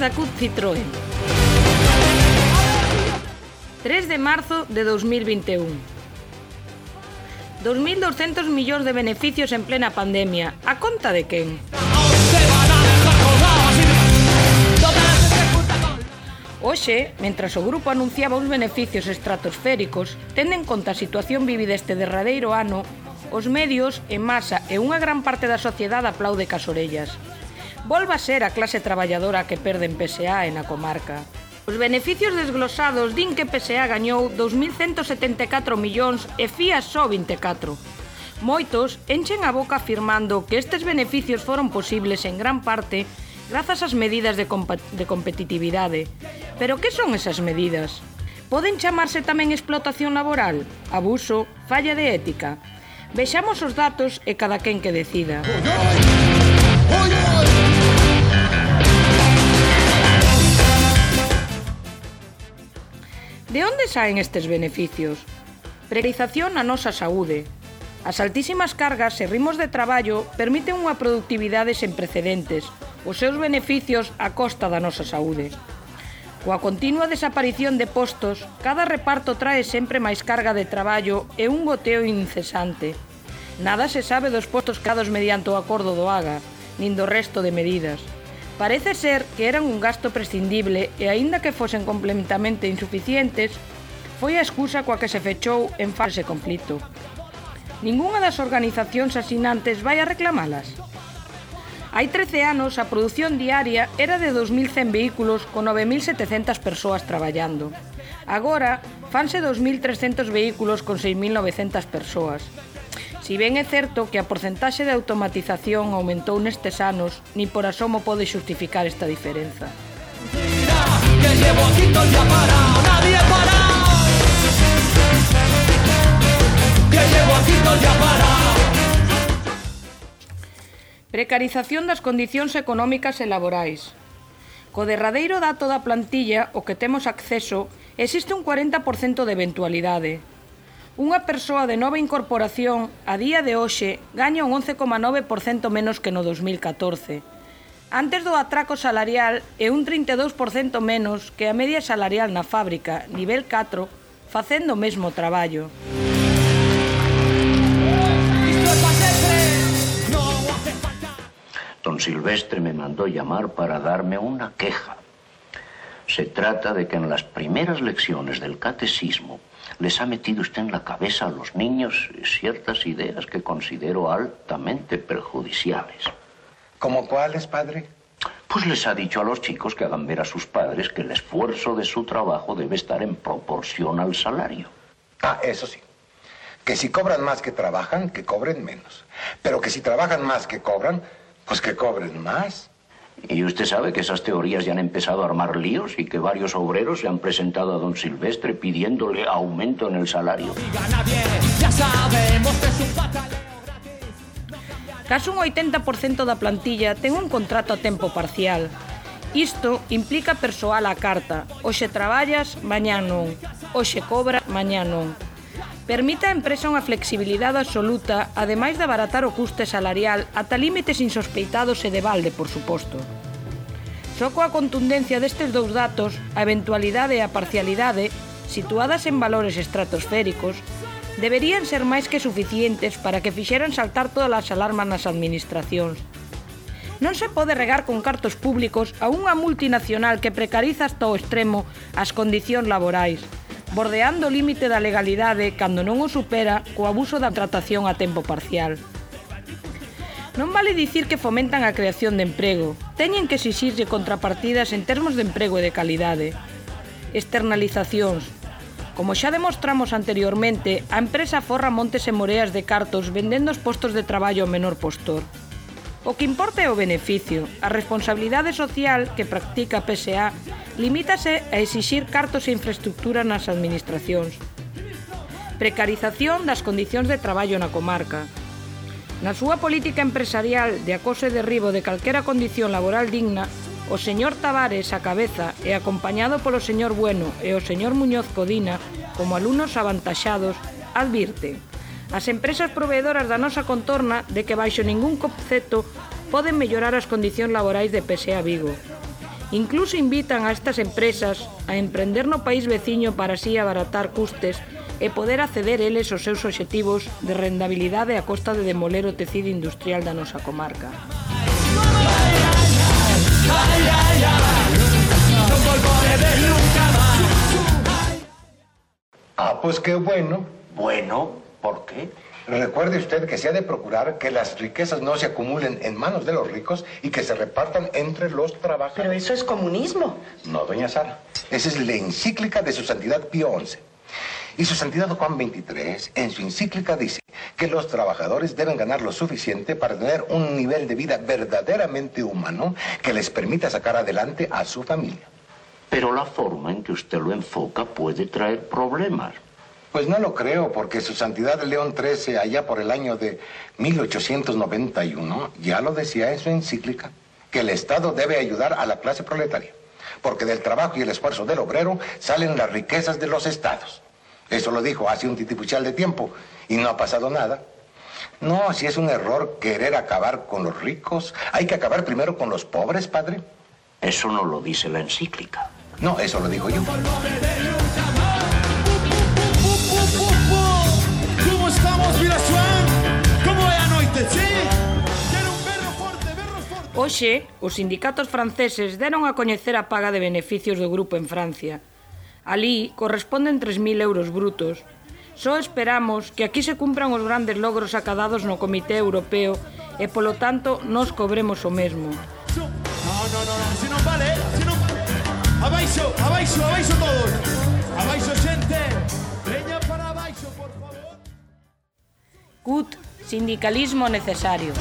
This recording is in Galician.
Dakut Citroën. 3 de marzo de 2021. 2.200 millóns de beneficios en plena pandemia. A conta de quen? Oxe, mentras o grupo anunciaba uns beneficios estratosféricos, tendo en conta a situación vivida este derradeiro ano, os medios, en masa e unha gran parte da sociedade aplaude cas orellas volva ser a clase traballadora que perde en PSA e na comarca. Os beneficios desglosados din que PSA gañou 2.174 millóns e FIA só 24. Moitos enchen a boca afirmando que estes beneficios foron posibles en gran parte grazas ás medidas de, comp de competitividade. Pero que son esas medidas? Poden chamarse tamén explotación laboral, abuso, falla de ética. Vexamos os datos e cada quen que decida. ¡Oye! De onde saen estes beneficios? Precarización na nosa saúde. As altísimas cargas e ritmos de traballo permiten unha productividade sen precedentes, os seus beneficios a costa da nosa saúde. Coa continua desaparición de postos, cada reparto trae sempre máis carga de traballo e un goteo incesante. Nada se sabe dos postos creados mediante o acordo do AGA, nin do resto de medidas. Parece ser que eran un gasto prescindible e aínda que fosen complementamente insuficientes, foi a excusa coa que se fechou en fase conflito. Ningunha das organizacións asinantes vai a reclamalas. Hai 13 anos a produción diaria era de 2.100 vehículos con 9.700 persoas traballando. Agora fanse 2.300 vehículos con 6.900 persoas Si ben é certo que a porcentaxe de automatización aumentou nestes anos, ni por asomo pode xustificar esta diferenza. Que llevo ya para, nadie para. Que llevo ya para. Precarización das condicións económicas e laborais. Co derradeiro dato da plantilla, o que temos acceso, existe un 40% de eventualidade, Unha persoa de nova incorporación a día de hoxe gaña un 11,9% menos que no 2014. Antes do atraco salarial é un 32% menos que a media salarial na fábrica, nivel 4, facendo o mesmo traballo. Don Silvestre me mandó llamar para darme una queja. Se trata de que en las primeras lecciones del catecismo les ha metido usted en la cabeza a los niños ciertas ideas que considero altamente perjudiciales. ¿Como cuáles, padre? Pues les ha dicho a los chicos que hagan ver a sus padres que el esfuerzo de su trabajo debe estar en proporción al salario. Ah, eso sí. Que si cobran más que trabajan, que cobren menos. Pero que si trabajan más que cobran, pues que cobren más. Y usted sabe que esas teorías ya han empezado a armar líos y que varios obreros se han presentado a don Silvestre pidiéndole aumento en el salario. Caso un 80% da plantilla ten un contrato a tempo parcial. Isto implica persoal a carta. Hoxe traballas, mañá non. Hoxe cobra, mañá non permite a empresa unha flexibilidade absoluta, ademais de abaratar o custe salarial ata límites insospeitados e de balde, por suposto. Só coa contundencia destes dous datos, a eventualidade e a parcialidade, situadas en valores estratosféricos, deberían ser máis que suficientes para que fixeran saltar todas as alarmas nas administracións. Non se pode regar con cartos públicos a unha multinacional que precariza hasta o extremo as condicións laborais, bordeando o límite da legalidade cando non o supera co abuso da tratación a tempo parcial. Non vale dicir que fomentan a creación de emprego, teñen que exixirlle contrapartidas en termos de emprego e de calidade. Externalizacións, Como xa demostramos anteriormente, a empresa forra montes e moreas de cartos vendendo os postos de traballo ao menor postor. O que importa é o beneficio. A responsabilidade social que practica a PSA limítase a exixir cartos e infraestructura nas administracións. Precarización das condicións de traballo na comarca. Na súa política empresarial de acose e derribo de calquera condición laboral digna, o señor Tavares a cabeza e acompañado polo señor Bueno e o señor Muñoz Codina como alumnos avantaxados, advirte as empresas proveedoras da nosa contorna de que baixo ningún concepto poden mellorar as condicións laborais de PSE a Vigo. Incluso invitan a estas empresas a emprender no país veciño para así abaratar custes e poder acceder eles aos seus obxectivos de rendabilidade a costa de demoler o tecido industrial da nosa comarca. Ay, ay. Ah, pois pues qué bueno. Bueno, ¿por qué? Recuerde usted que se ha de procurar que las riquezas no se acumulen en manos de los ricos y que se repartan entre los Pero trabajadores. eso es comunismo. No, doña Sara. Esa es la encíclica de su santidad Pío XI. Y su santidad Juan XXIII, en su encíclica, dice que los trabajadores deben ganar lo suficiente para tener un nivel de vida verdaderamente humano que les permita sacar adelante a su familia. Pero la forma en que usted lo enfoca puede traer problemas. Pues no lo creo, porque su santidad León XIII, allá por el año de 1891, ya lo decía en su encíclica, que el Estado debe ayudar a la clase proletaria, porque del trabajo y el esfuerzo del obrero salen las riquezas de los estados. Eso lo dijo hace un titipuchal de tiempo y no ha pasado nada. No, si es un error querer acabar con los ricos, hay que acabar primero con los pobres, padre. Eso no lo dice la encíclica. No, eso lo digo yo. Hoxe, os sindicatos franceses deron a coñecer a paga de beneficios do grupo en Francia. Alí corresponden 3.000 euros brutos. Só esperamos que aquí se cumpran os grandes logros acadados no Comité Europeo e, polo tanto, nos cobremos o mesmo. No, no, no, no, si non vale, si non... Abaixo, abaixo, abaixo todos. Abaixo, xente. Leña para abaixo, por favor. CUT, sindicalismo necesario.